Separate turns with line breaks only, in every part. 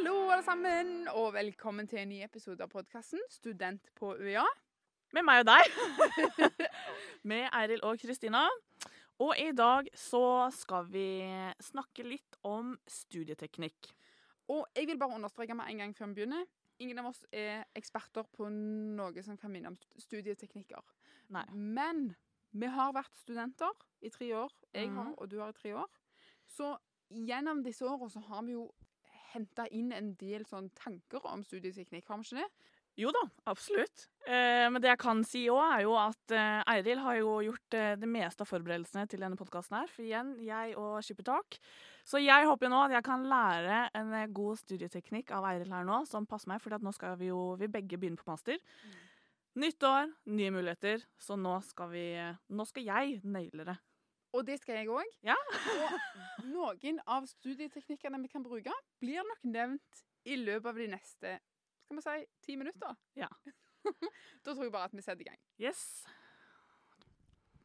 Hallo, alle sammen, og velkommen til en ny episode av podkasten Student på UiA.
Med meg og deg. med Eiril og Kristina. Og i dag så skal vi snakke litt om studieteknikk.
Og jeg vil bare understreke med en gang før vi begynner. Ingen av oss er eksperter på noe som kan minne om studieteknikker.
Nei.
Men vi har vært studenter i tre år. Jeg har,
Mhm.
og du har i tre år. Så gjennom disse åra så har vi jo henta inn en del sånn tanker om studieteknikk, har vi ikke det?
Jo da, absolutt. Eh, men det jeg kan si òg, er jo at eh, Eiril har jo gjort eh, det meste av forberedelsene til denne podkasten her. For igjen, jeg og Skippertak. Så jeg håper jo nå at jeg kan lære en eh, god studieteknikk av Eiril her nå, som passer meg. For nå skal vi jo vi begge begynne på master. Nytt år, nye muligheter. Så nå skal vi eh, Nå skal jeg naile det.
Og det skal jeg òg.
Ja.
og noen av studieteknikkene vi kan bruke, blir nok nevnt i løpet av de neste skal vi si, ti minutter.
Ja.
da tror jeg bare at vi setter i gang.
Yes.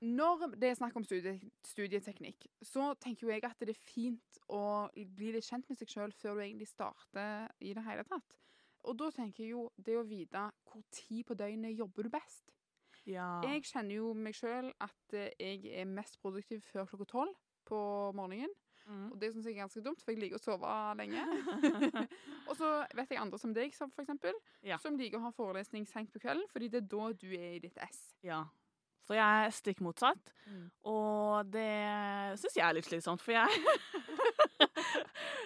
Når det er snakk om studie, studieteknikk, så tenker jo jeg at det er fint å bli litt kjent med seg sjøl før du egentlig starter i det hele tatt. Og da tenker jeg jo det å vite hvor tid på døgnet jobber du best.
Ja.
Jeg kjenner jo meg sjøl at eh, jeg er mest produktiv før klokka tolv på morgenen.
Mm.
Og det syns jeg er ganske dumt, for jeg liker å sove lenge. og så vet jeg andre som deg, som for eksempel,
Ja.
som liker å ha forelesning seint på kvelden, fordi det er da du er i ditt ess.
Ja. Så jeg er stikk motsatt.
Mm.
Og det syns jeg er litt slitsomt, for jeg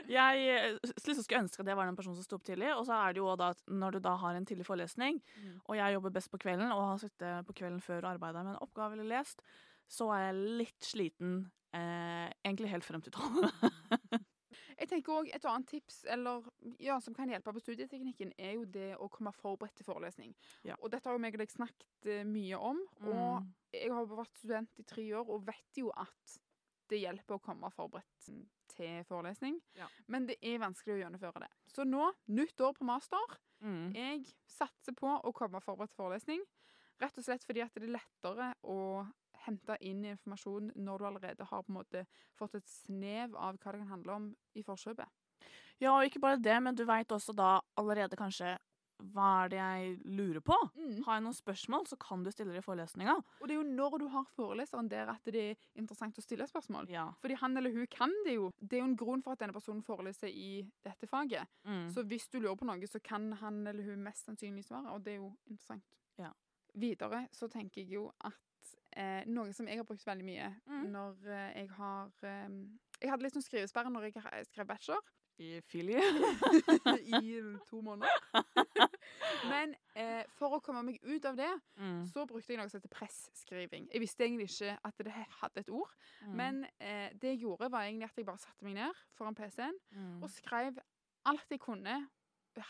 Jeg eh, liksom skulle ønske at jeg var den personen som sto opp tidlig. Og så er det jo da at når du da har en tidlig forelesning,
Mm.
og jeg jobber best på kvelden og har sittet på kvelden før og arbeida med en oppgave eller lest, så er jeg litt sliten eh, egentlig helt frem til tolv.
Jeg tenker også Et annet tips eller, ja, som kan hjelpe på studieteknikken, er jo det å komme forberedt til forelesning.
Ja.
Og Dette har jo meg og deg snakket eh, mye om. Og
Mm.
jeg har vært student i tre år og vet jo at det hjelper å komme forberedt til forelesning.
Ja.
Men det er vanskelig å gjennomføre det. Så nå, nytt år på master.
Mm.
Jeg satser på å komme forberedt til forelesning. Rett og slett fordi at det er lettere å hente inn informasjon når du allerede har på en måte fått et snev av hva det kan handle om i forkjøpet.
Ja, og ikke bare det, men du veit også da allerede kanskje hva er det jeg lurer på? Har jeg noen spørsmål, så kan du stille det i forelesninga.
Og det er jo når du har foreleseren der at det er interessant å stille spørsmål.
Ja.
Fordi han eller hun kan det jo. Det er jo en grunn for at denne personen foreleser i dette faget.
Mm.
Så hvis du lurer på noe, så kan han eller hun mest sannsynlig svare, og det er jo interessant.
Ja.
Videre så tenker jeg jo at eh, noe som jeg har brukt veldig mye
Mm.
når eh, jeg har eh, Jeg hadde litt sånn skrivesperre når jeg skrev bachelor
I filie.
i to måneder. Men eh, for å komme meg ut av det,
Mm.
så brukte jeg noe som heter presskriving. Jeg visste egentlig ikke at det hadde et ord.
Mm.
Men eh, det jeg gjorde, var egentlig at jeg bare satte meg ned foran PC-en
Mm.
og skrev alt jeg kunne,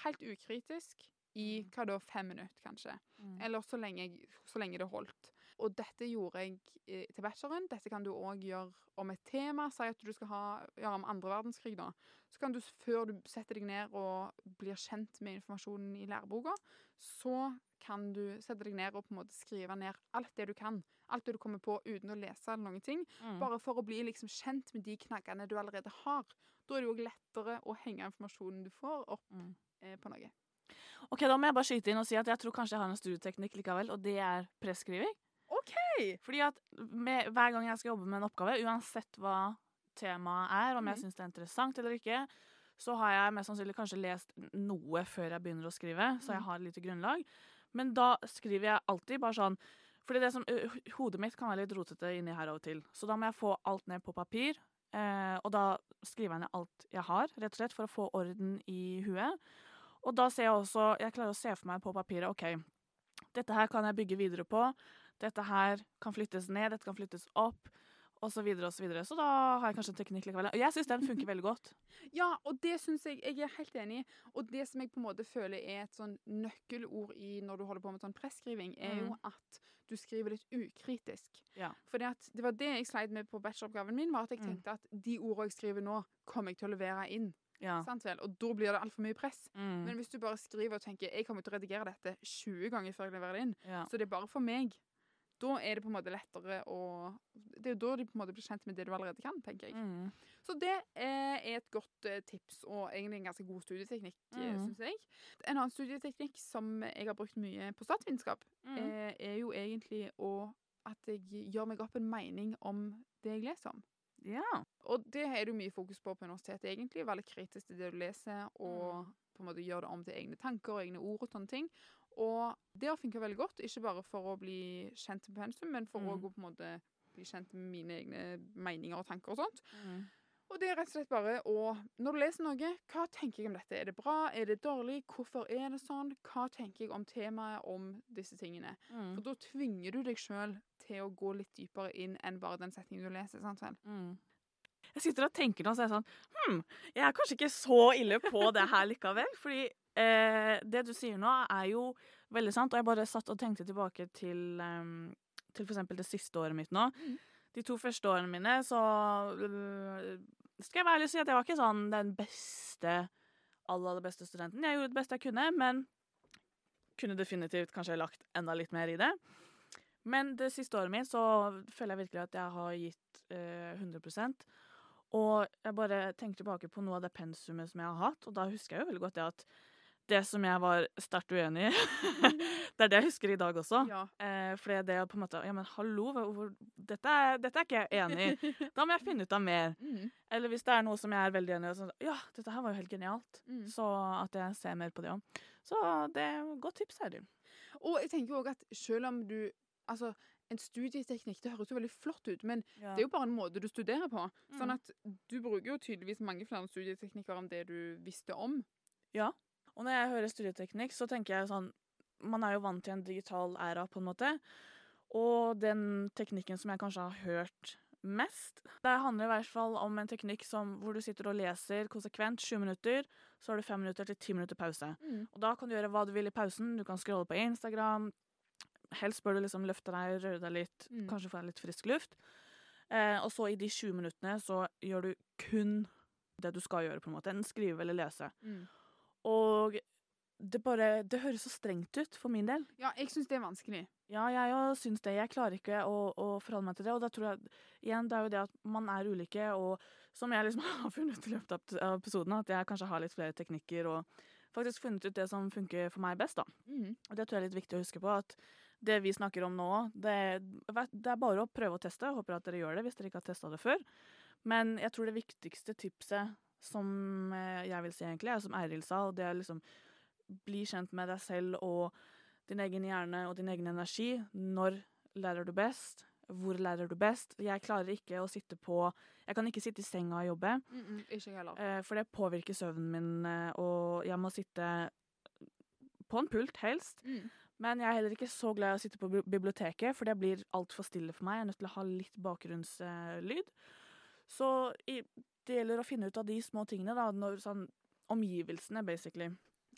helt ukritisk, i
Mm.
hva da, fem minutter, kanskje.
Mm.
Eller så lenge, så lenge det holdt. Og dette gjorde jeg eh, til bacheloren. Dette kan du òg gjøre om et tema. Si at du skal ha, gjøre om andre verdenskrig, da. Så kan du, før du setter deg ned og blir kjent med informasjonen i læreboka, så kan du sette deg ned og på en måte skrive ned alt det du kan. Alt det du kommer på uten å lese eller noen ting.
Mm.
Bare for å bli liksom kjent med de knaggene du allerede har. Da er det jo òg lettere å henge informasjonen du får, opp
Mm.
eh, på noe.
Ok, Da må jeg bare skyte inn og si at jeg tror kanskje jeg har en studieteknikk likevel, og det er presskriving.
OK!
Fordi at med, hver gang jeg skal jobbe med en oppgave, uansett hva temaet er, om jeg
Mhm.
syns det er interessant eller ikke, så har jeg mest sannsynlig kanskje lest noe før jeg begynner å skrive, så jeg
Mhm.
har et lite grunnlag. Men da skriver jeg alltid bare sånn fordi det som, Hodet mitt kan være litt rotete inni her av og til, så da må jeg få alt ned på papir. Eh, og da skriver jeg ned alt jeg har, rett og slett, for å få orden i huet. Og da ser jeg også Jeg klarer å se for meg på papiret OK, dette her kan jeg bygge videre på. Dette her kan flyttes ned, dette kan flyttes opp, osv. Så, videre, og så, videre. så da har jeg kanskje en teknikk likevel. Og jeg syns den funker veldig godt.
Ja, og det syns jeg Jeg er helt enig i. Og det som jeg på en måte føler er et sånn nøkkelord i når du holder på med sånn presskriving, er jo
Mm.
at du skriver litt ukritisk.
Ja.
For det var det jeg sleit med på bacheloroppgaven min, var at jeg
Mm.
tenkte at de ordene jeg skriver nå, kommer jeg til å levere inn.
Ja.
Og da blir det altfor mye press.
Mm.
Men hvis du bare skriver og tenker jeg kommer til å redigere dette 20 ganger før jeg leverer det inn,
ja.
så det er bare for meg, Da er det på en måte lettere å Det er jo da de på en måte blir kjent med det du allerede kan, tenker jeg.
Mm.
Så det eh, er et godt eh, tips, og egentlig en ganske god studieteknikk,
mm.
syns jeg. En annen studieteknikk som jeg har brukt mye på statsvitenskap,
Mm.
eh, er jo egentlig å at jeg gjør meg opp en mening om det jeg leser om.
Ja.
Og det er det jo mye fokus på på universitetet, egentlig. Være litt kritisk til det du leser, og
Mm.
på en måte gjøre det om til egne tanker og egne ord og sånne ting. Og det har funka veldig godt, ikke bare for å bli kjent med pensum, men for
Mm.
å på en måte bli kjent med mine egne meninger og tanker og sånt.
Mm.
Og det er rett og slett bare å Når du leser noe, hva tenker jeg om dette? Er det bra? Er det dårlig? Hvorfor er det sånn? Hva tenker jeg om temaet, om disse tingene?
Mm.
For da tvinger du deg sjøl til å gå litt dypere inn enn bare den setningen du leser. sant vel?
Mm. Jeg sitter og tenker nå, så er jeg sånn Hm, jeg er kanskje ikke så ille på det her likevel. Fordi eh, det du sier nå, er jo veldig sant. Og jeg bare satt og tenkte tilbake til, um, til eksempel det siste året mitt nå.
Mm.
De to første årene mine, så øh, skal jeg være ærlig og si at jeg var ikke sånn den beste, aller, aller beste studenten. Jeg gjorde det beste jeg kunne, men kunne definitivt kanskje lagt enda litt mer i det. Men det siste året mitt så føler jeg virkelig at jeg har gitt eh, 100% Og jeg bare tenker tilbake på noe av det pensumet som jeg har hatt, og da husker jeg jo veldig godt det at det som jeg var sterkt uenig i, det er det jeg husker i dag også.
Ja.
Eh, fordi det på en måte Ja, men hallo, hvor, dette, er- dette er ikke jeg enig i. Da må jeg finne ut av mer.
Mm,
Eller hvis det er noe som jeg er veldig enig i, så ja, dette her var jo helt genialt.
mm.
Så at jeg ser mer på det òg. Så det er et godt tips, Eirin.
Og jeg tenker også at selv om du Altså, en studieteknikk det høres jo veldig flott ut, men
Ja.
det er jo bare en måte du studerer på. Sånn
Mm.
at du bruker jo tydeligvis mange flere studieteknikker enn det du visste om.
Og når jeg hører studieteknikk, så tenker jeg sånn Man er jo vant til en digital æra, på en måte. Og den teknikken som jeg kanskje har hørt mest, det handler i hvert fall om en teknikk som, hvor du sitter og leser konsekvent 20 minutter, så har du fem minutter til ti minutter pause. Og da kan du gjøre hva du vil i pausen. Du kan scrolle på Instagram. Helst bør du liksom løfte deg, røre deg litt,
Mm.
kanskje få deg litt frisk luft. Eh, og så i de 20 minuttene så gjør du kun det du skal gjøre, på en måte. Enten skrive eller lese.
Mm.
Og det bare Det høres så strengt ut for min del.
Ja, jeg syns det er vanskelig.
Ja, jeg òg syns det. Jeg klarer ikke å, å forholde meg til det. Og da tror jeg igjen, det er jo det at man er ulike, og som jeg liksom har funnet ut i løpet av- episoden, at jeg kanskje har litt flere teknikker og faktisk funnet ut det som funker for meg best, da.
Mm.
Og det tror jeg er litt viktig å huske på, at det vi snakker om nå, det, det er bare å prøve å teste. Jeg håper at dere gjør det hvis dere ikke har testa det før. Men jeg tror det viktigste tipset som eh, jeg vil si egentlig, er som Eiril sa, og det er liksom bli kjent med deg selv og din egen hjerne og din egen energi. Når lærer du best? Hvor lærer du best? Jeg klarer ikke å sitte på Jeg kan ikke sitte i senga og jobbe.
Mm -mm, ikke heller.
Eh, for det påvirker søvnen min, eh, og jeg må sitte på en pult, helst.
Mm.
Men jeg er heller ikke så glad i å sitte på biblioteket, for det blir altfor stille for meg. Jeg er nødt til å ha litt bakgrunnslyd. Så i, det gjelder å finne ut av de små tingene, da, når, sånn, omgivelsene, basically.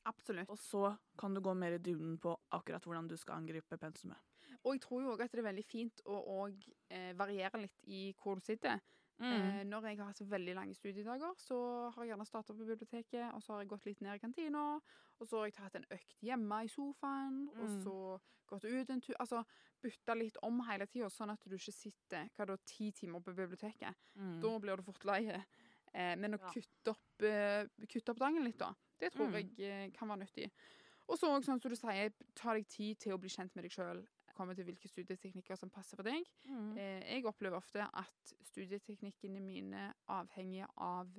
Absolutt.
Og så kan du gå mer i dybden på akkurat hvordan du skal angripe pensumet.
Og jeg tror jo òg at det er veldig fint å og, eh, variere litt i hvor du sitter. Eh, når jeg har hatt veldig lange studiedager, så har jeg gjerne starta på biblioteket, og så har jeg gått litt ned i kantina, og så har jeg tatt en økt hjemme i sofaen, og
Mm.
så gått ut en tur Altså bytta litt om hele tida, sånn at du ikke sitter hva da, ti timer på biblioteket.
Mm.
Da blir du fort lei. Eh, men å
Ja.
kutte, opp, eh, kutte opp dagen litt, da, det tror
Mm.
jeg eh, kan være nyttig. Og så òg, sånn som du sier, ta deg tid til å bli kjent med deg sjøl. Komme til hvilke studieteknikker som passer for deg.
Mm.
Eh, jeg opplever ofte at studieteknikkene mine avhenger av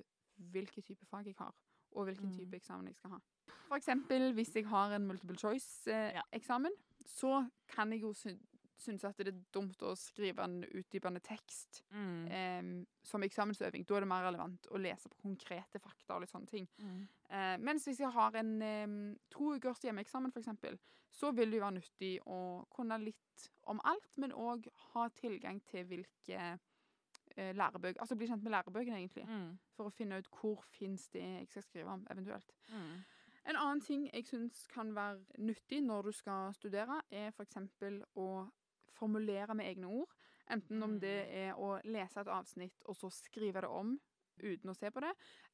hvilke type fag jeg har, og hvilken
Mm.
type eksamen jeg skal ha. For eksempel hvis jeg har en multiple choice-eksamen, så kan jeg jo sy synes at det er dumt å skrive en utdypende tekst
Mm.
eh, som eksamensøving. Da er det mer relevant å lese på konkrete fakta og litt sånne ting.
Mm.
Eh, mens hvis jeg har en eh, to ukers hjemmeeksamen, f.eks., så vil det jo være nyttig å kunne litt om alt, men òg ha tilgang til hvilke eh, lærebøker Altså bli kjent med lærebøkene, egentlig,
Mm.
for å finne ut hvor fins det jeg skal skrive om, eventuelt.
Mm.
En annen ting jeg syns kan være nyttig når du skal studere, er f.eks. å formulere med egne ord. Enten om det er å lese et avsnitt og så skrive det om uten å se på det,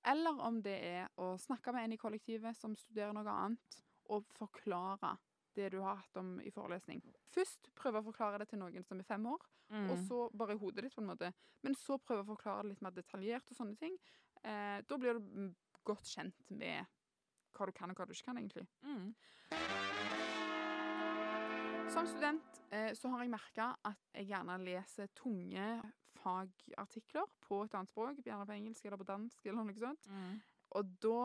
eller om det er å snakke med en i kollektivet som studerer noe annet, og forklare det du har hatt om i forelesning. Først prøve å forklare det til noen som er fem år,
Mm.
og så bare i hodet ditt, på en måte. Men så prøve å forklare det litt mer detaljert og sånne ting. Eh, da blir du mm, godt kjent med hva du kan og hva du ikke kan, egentlig.
Mm.
Som student så har jeg merka at jeg gjerne leser tunge fagartikler på et annet språk, gjerne på engelsk eller på dansk eller noe sånt.
Mm.
Og da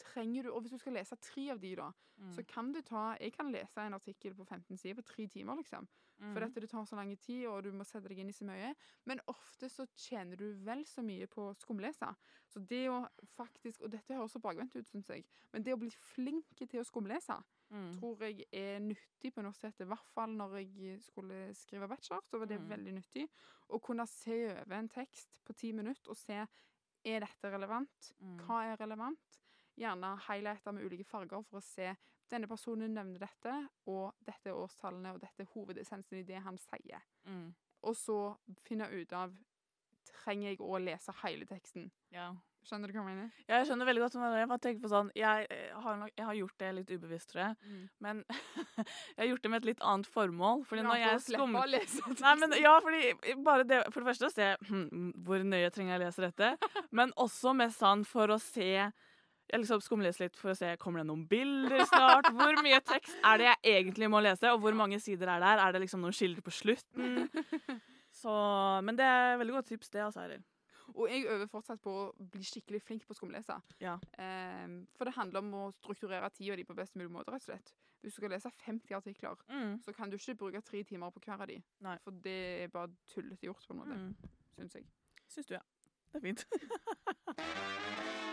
trenger du Og hvis du skal lese tre av de, da,
Mm.
så kan du ta Jeg kan lese en artikkel på 15 sider på tre timer, liksom. For
Mm.
dette det tar så lang tid, og du må sette deg inn i så mye. Men ofte så tjener du vel så mye på å skumlese. Så det å faktisk Og dette høres så bakvendt ut, syns jeg, men det å bli flink til å skumlese
Mm.
tror jeg er nyttig på universitetet. I hvert fall når jeg skulle skrive bachelor, så var det
Mm.
veldig nyttig. Å kunne se over en tekst på ti minutter og se er dette relevant.
Mm.
Hva er relevant? Gjerne highlighter med ulike farger for å se denne personen nevner dette, og dette er årstallene, og dette er hovedessensen i det han sier.
Mm.
Og så finne ut av trenger jeg å lese hele teksten.
Ja.
Skjønner du hva jeg mener?
Jeg skjønner veldig godt hva. Jeg bare tenker på sånn jeg, eh, har jeg har gjort det litt ubevisst, tror jeg. Men jeg har gjort det med et litt annet formål. Fordi når jeg skummer
å.
Nei, men ja, fordi bare det For det første å se hm, hvor nøye trenger jeg lese dette. Men også mest sånn for å se Jeg liksom skumleser litt for å se kommer det noen bilder snart. Hvor mye tekst er det jeg egentlig må lese, og hvor mange sider er der? Er det liksom noen skilder på slutten? Så, men det er veldig godt tips, det, altså, Eiril.
Og jeg øver fortsatt på å bli skikkelig flink på å skumlese.
Ja.
Um, for det handler om å strukturere tida di på best mulig måte, rett og slett. Hvis du skal lese 50 artikler,
Mm.
så kan du ikke bruke tre timer på hver av de.
Nei.
For det er bare tullete gjort, på en måte,
Mm.
syns jeg.
Syns du, ja. Det er fint.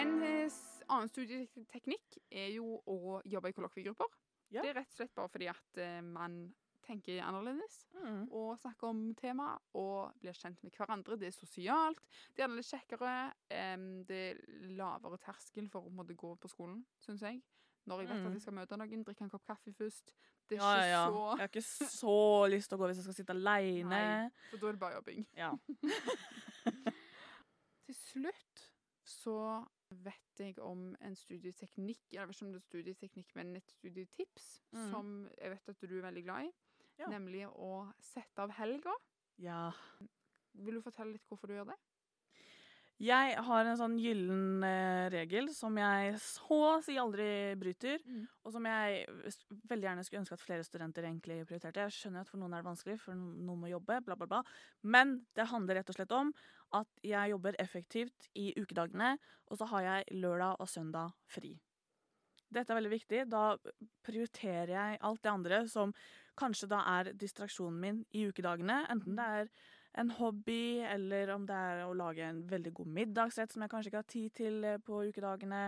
En eh, annen studieteknikk er jo å jobbe i kollokviegrupper.
Ja.
Det er rett og slett bare fordi at eh, man tenker annerledes
Mm.
og snakker om tema og blir kjent med hverandre. Det er sosialt. Det er litt kjekkere. det er lavere terskel for å måtte gå på skolen, syns jeg. Når jeg vet
Mm.
at jeg skal møte noen, drikke en kopp kaffe først. Det er
Ja,
ikke
ja.
så
Jeg har ikke så lyst til å gå hvis jeg skal sitte aleine.
For da er det bare jobbing.
Ja.
Til slutt så vet jeg om en studieteknikk, vet ikke om det er studieteknikk, men et studietips,
mm.
som jeg vet at du er veldig glad i.
Ja.
Nemlig å sette av helga.
ja.
Vil du fortelle litt hvorfor du gjør det?
Jeg har en sånn gyllen eh, regel som jeg så å si aldri bryter,
Mm.
og som jeg veldig gjerne skulle ønske at flere studenter egentlig prioriterte. Jeg skjønner at for noen er det vanskelig, for noen må jobbe, bla, bla, bla. Men det handler rett og slett om at jeg jobber effektivt i ukedagene, og så har jeg lørdag og søndag fri. Dette er veldig viktig. Da prioriterer jeg alt det andre som kanskje da er distraksjonen min i ukedagene. Enten det er en hobby, eller om det er å lage en veldig god middagsrett som jeg kanskje ikke har tid til eh, på ukedagene,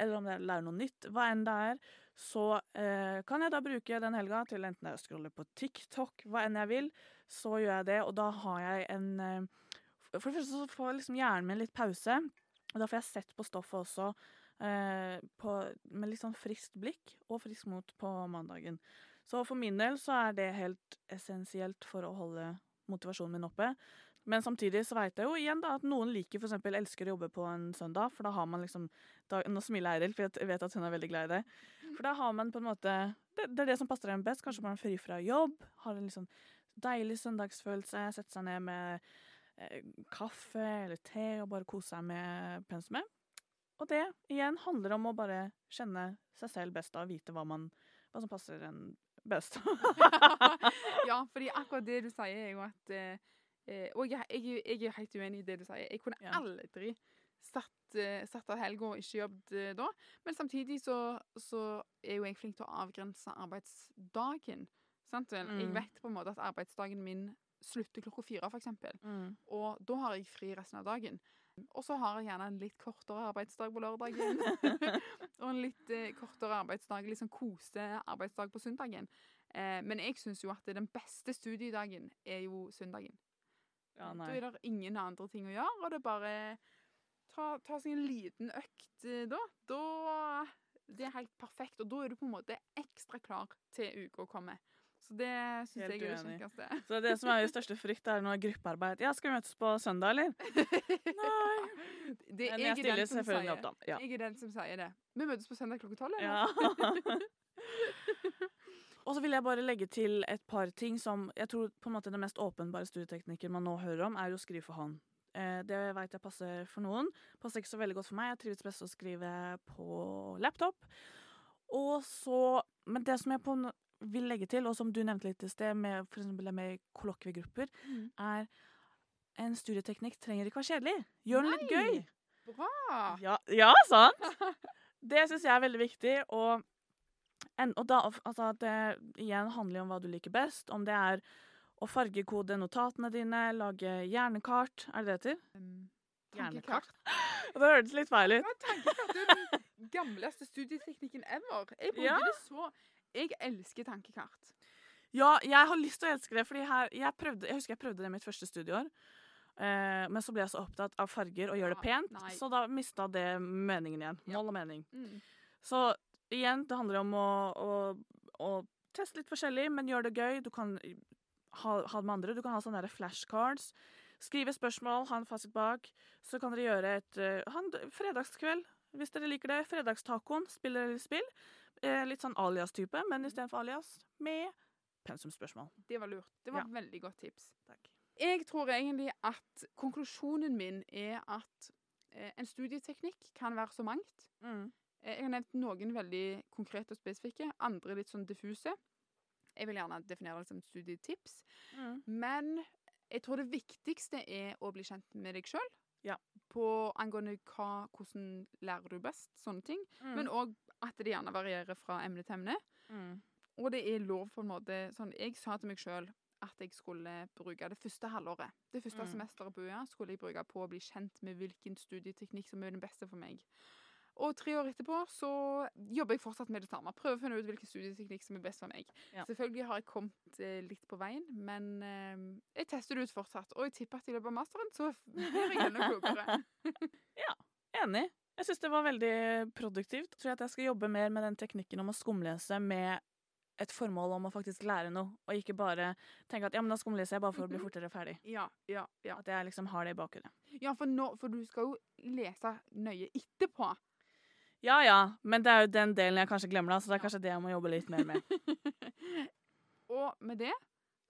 eller om det er å lære noe nytt, hva enn det er, så eh, kan jeg da bruke den helga til enten jeg scroller på TikTok, hva enn jeg vil, så gjør jeg det, og da har jeg en eh, For det første så får liksom hjernen min litt pause, og da får jeg sett på stoffet også eh, på, med litt sånn friskt blikk og frisk mot på mandagen. Så for min del så er det helt essensielt for å holde motivasjonen min oppe. Men samtidig så veit jeg jo igjen da at noen liker eksempel elsker å jobbe på en søndag, for da har man liksom da, Nå smiler Eiril, for jeg vet at hun er veldig glad i det. For da har man på en måte Det, det er det som passer en best. Kanskje man er fri fra jobb, har en sånn deilig søndagsfølelse, setter seg ned med eh, kaffe eller te og bare koser seg med pensumet. Og det igjen handler om å bare kjenne seg selv best og vite hva, man, hva som passer en best.
ja, fordi akkurat det du sier, er jo at eh, eh, Og jeg, jeg, jeg er helt uenig i det du sier. Jeg kunne
Ja.
aldri satt, eh, satt av helga og ikke jobbet eh, da. Men samtidig så, så er jo jeg flink til å avgrense arbeidsdagen. Sant vel? Jeg
Mm.
vet på en måte at arbeidsdagen min slutter klokka fire, eksempel.
Mm.
Og da har jeg fri resten av dagen. Og så har jeg gjerne en litt kortere arbeidsdag på lørdagen. og en litt eh, kortere arbeidsdag, litt sånn kose-arbeidsdag på søndagen. Eh, men jeg syns jo at den beste studiedagen er jo søndagen.
Ja,
da er det ingen andre ting å gjøre, og det er bare ta, ta seg en liten økt eh, da. Da Det er helt perfekt, og da er du på en måte ekstra klar til uka kommer. Så det syns jeg er det kjekkeste.
Så det som er min største frykt, er noe gruppearbeid. Ja, skal vi møtes på søndag, eller? Nei.
Det,
Men
jeg, er
stiller selvfølgelig opp, da. Ja.
jeg er den som sier det. Vi møtes på søndag klokka tolv, eller?
Ja. Og så vil jeg bare legge til et par ting som jeg tror på en måte den mest åpenbare studieteknikken man nå hører om, er å skrive for hånd. Eh, det vet jeg passer for noen. Passer ikke så veldig godt for meg. Jeg trives best å skrive på laptop. Og så Men det som jeg på, vil legge til, og som du nevnte litt i sted, med eksempel det med kollokviegrupper,
Mm.
er en studieteknikk trenger ikke være kjedelig. Gjør den litt gøy.
Bra!
Ja, ja sant? Det syns jeg er veldig viktig. Og, en, og da, altså, det igjen handler om hva du liker best. Om det er å fargekode notatene dine, lage hjernekart Er det det heter?
Um,
Hjernekart? Det hørtes litt feil ut.
Ja, tankekart er den gamleste studieteknikken ever. Jeg bruker
Ja.
det så Jeg elsker tankekart.
Ja, jeg har lyst til å elske det, fordi her, jeg, prøvde, jeg husker jeg prøvde det i mitt første studieår. Eh, men så ble jeg så opptatt av farger og gjøre det pent,
nei.
så da mista det meningen igjen. Mål og mening.
Mm.
Så igjen, det handler om å, å, å teste litt forskjellig, men gjøre det gøy. Du kan ha, ha det med andre. Du kan ha sånne flashcards. Skrive spørsmål, ha en fasit bak. Så kan dere gjøre et uh, ha en fredagskveld, hvis dere liker det. Fredagstacoen. Spiller dere spill. Eh, litt sånn alias-type, men istedenfor alias med pensumspørsmål.
Det var lurt. Det var
Ja.
et veldig godt tips.
Takk.
Jeg tror egentlig at konklusjonen min er at eh, en studieteknikk kan være så mangt.
Mm.
Eh, Jeg har nevnt noen veldig konkrete og spesifikke, andre litt sånn diffuse. Jeg vil gjerne definere det som studietips.
Mm.
Men jeg tror det viktigste er å bli kjent med deg sjøl. På angående hva, hvordan lærer du best, sånne ting.
Mm.
Men òg at det gjerne varierer fra emne til emne.
mm.
Og det er lov på en måte sånn, Jeg sa til meg sjøl at jeg skulle bruke det første halvåret. Det første
Mm.
semesteret på UiA skulle jeg bruke på å bli kjent med hvilken studieteknikk som er den beste for meg. Og tre år etterpå så jobber jeg fortsatt med det samme. Prøver å finne ut hvilken studieteknikk som er best for meg.
Ja.
Selvfølgelig har jeg kommet eh, litt på veien, men eh, jeg tester det ut fortsatt. Og jeg tipper at i løpet av masteren så blir jeg enda klokere.
Enig. Jeg syns det var veldig produktivt. Jeg tror at jeg skal jobbe mer med den teknikken om å skumlese med et formål om å faktisk lære noe, og ikke bare tenke at ja, men da skumleser jeg bare for å bli
Mhm.
fortere ferdig.
Ja, ja, ja.
At jeg liksom har det i bakhodet.
ja for, nå, for du skal jo lese nøye etterpå.
Ja ja, men det er jo den delen jeg kanskje glemmer, da, så det er kanskje det jeg må jobbe litt mer med.
og med det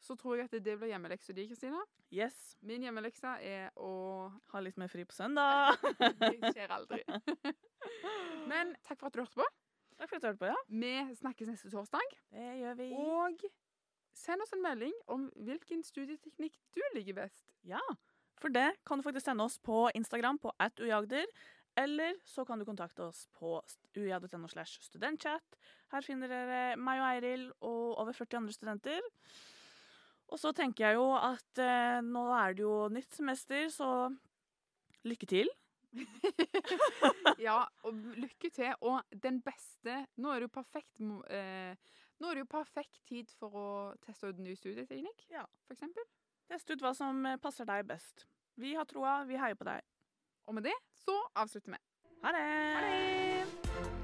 så tror jeg at det blir hjemmeleksa di, Kristina.
Yes.
Min hjemmelekse er å
Ha litt mer fri på søndag.
Det skjer aldri. Men takk for at du hørte på.
Takk for at du hørte på, ja.
Vi snakkes neste torsdag.
Det gjør vi.
Og send oss en melding om hvilken studieteknikk du liker best.
Ja, for det kan du faktisk sende oss på Instagram på at ujagder, eller så kan du kontakte oss på uia.no slash studentchat. Her finner dere meg og Eiril og over 40 andre studenter. Og så tenker jeg jo at eh, nå er det jo nytt semester, så lykke til.
Ja, og lykke til. Og den beste Nå er det jo perfekt eh, Nå er det jo perfekt tid for å teste ut ny studieteknikk,
Ja.
for eksempel.
Test ut hva som eh, passer deg best. Vi har troa, vi heier på deg.
Og med det så avslutter vi.
Ha det!
Ha det!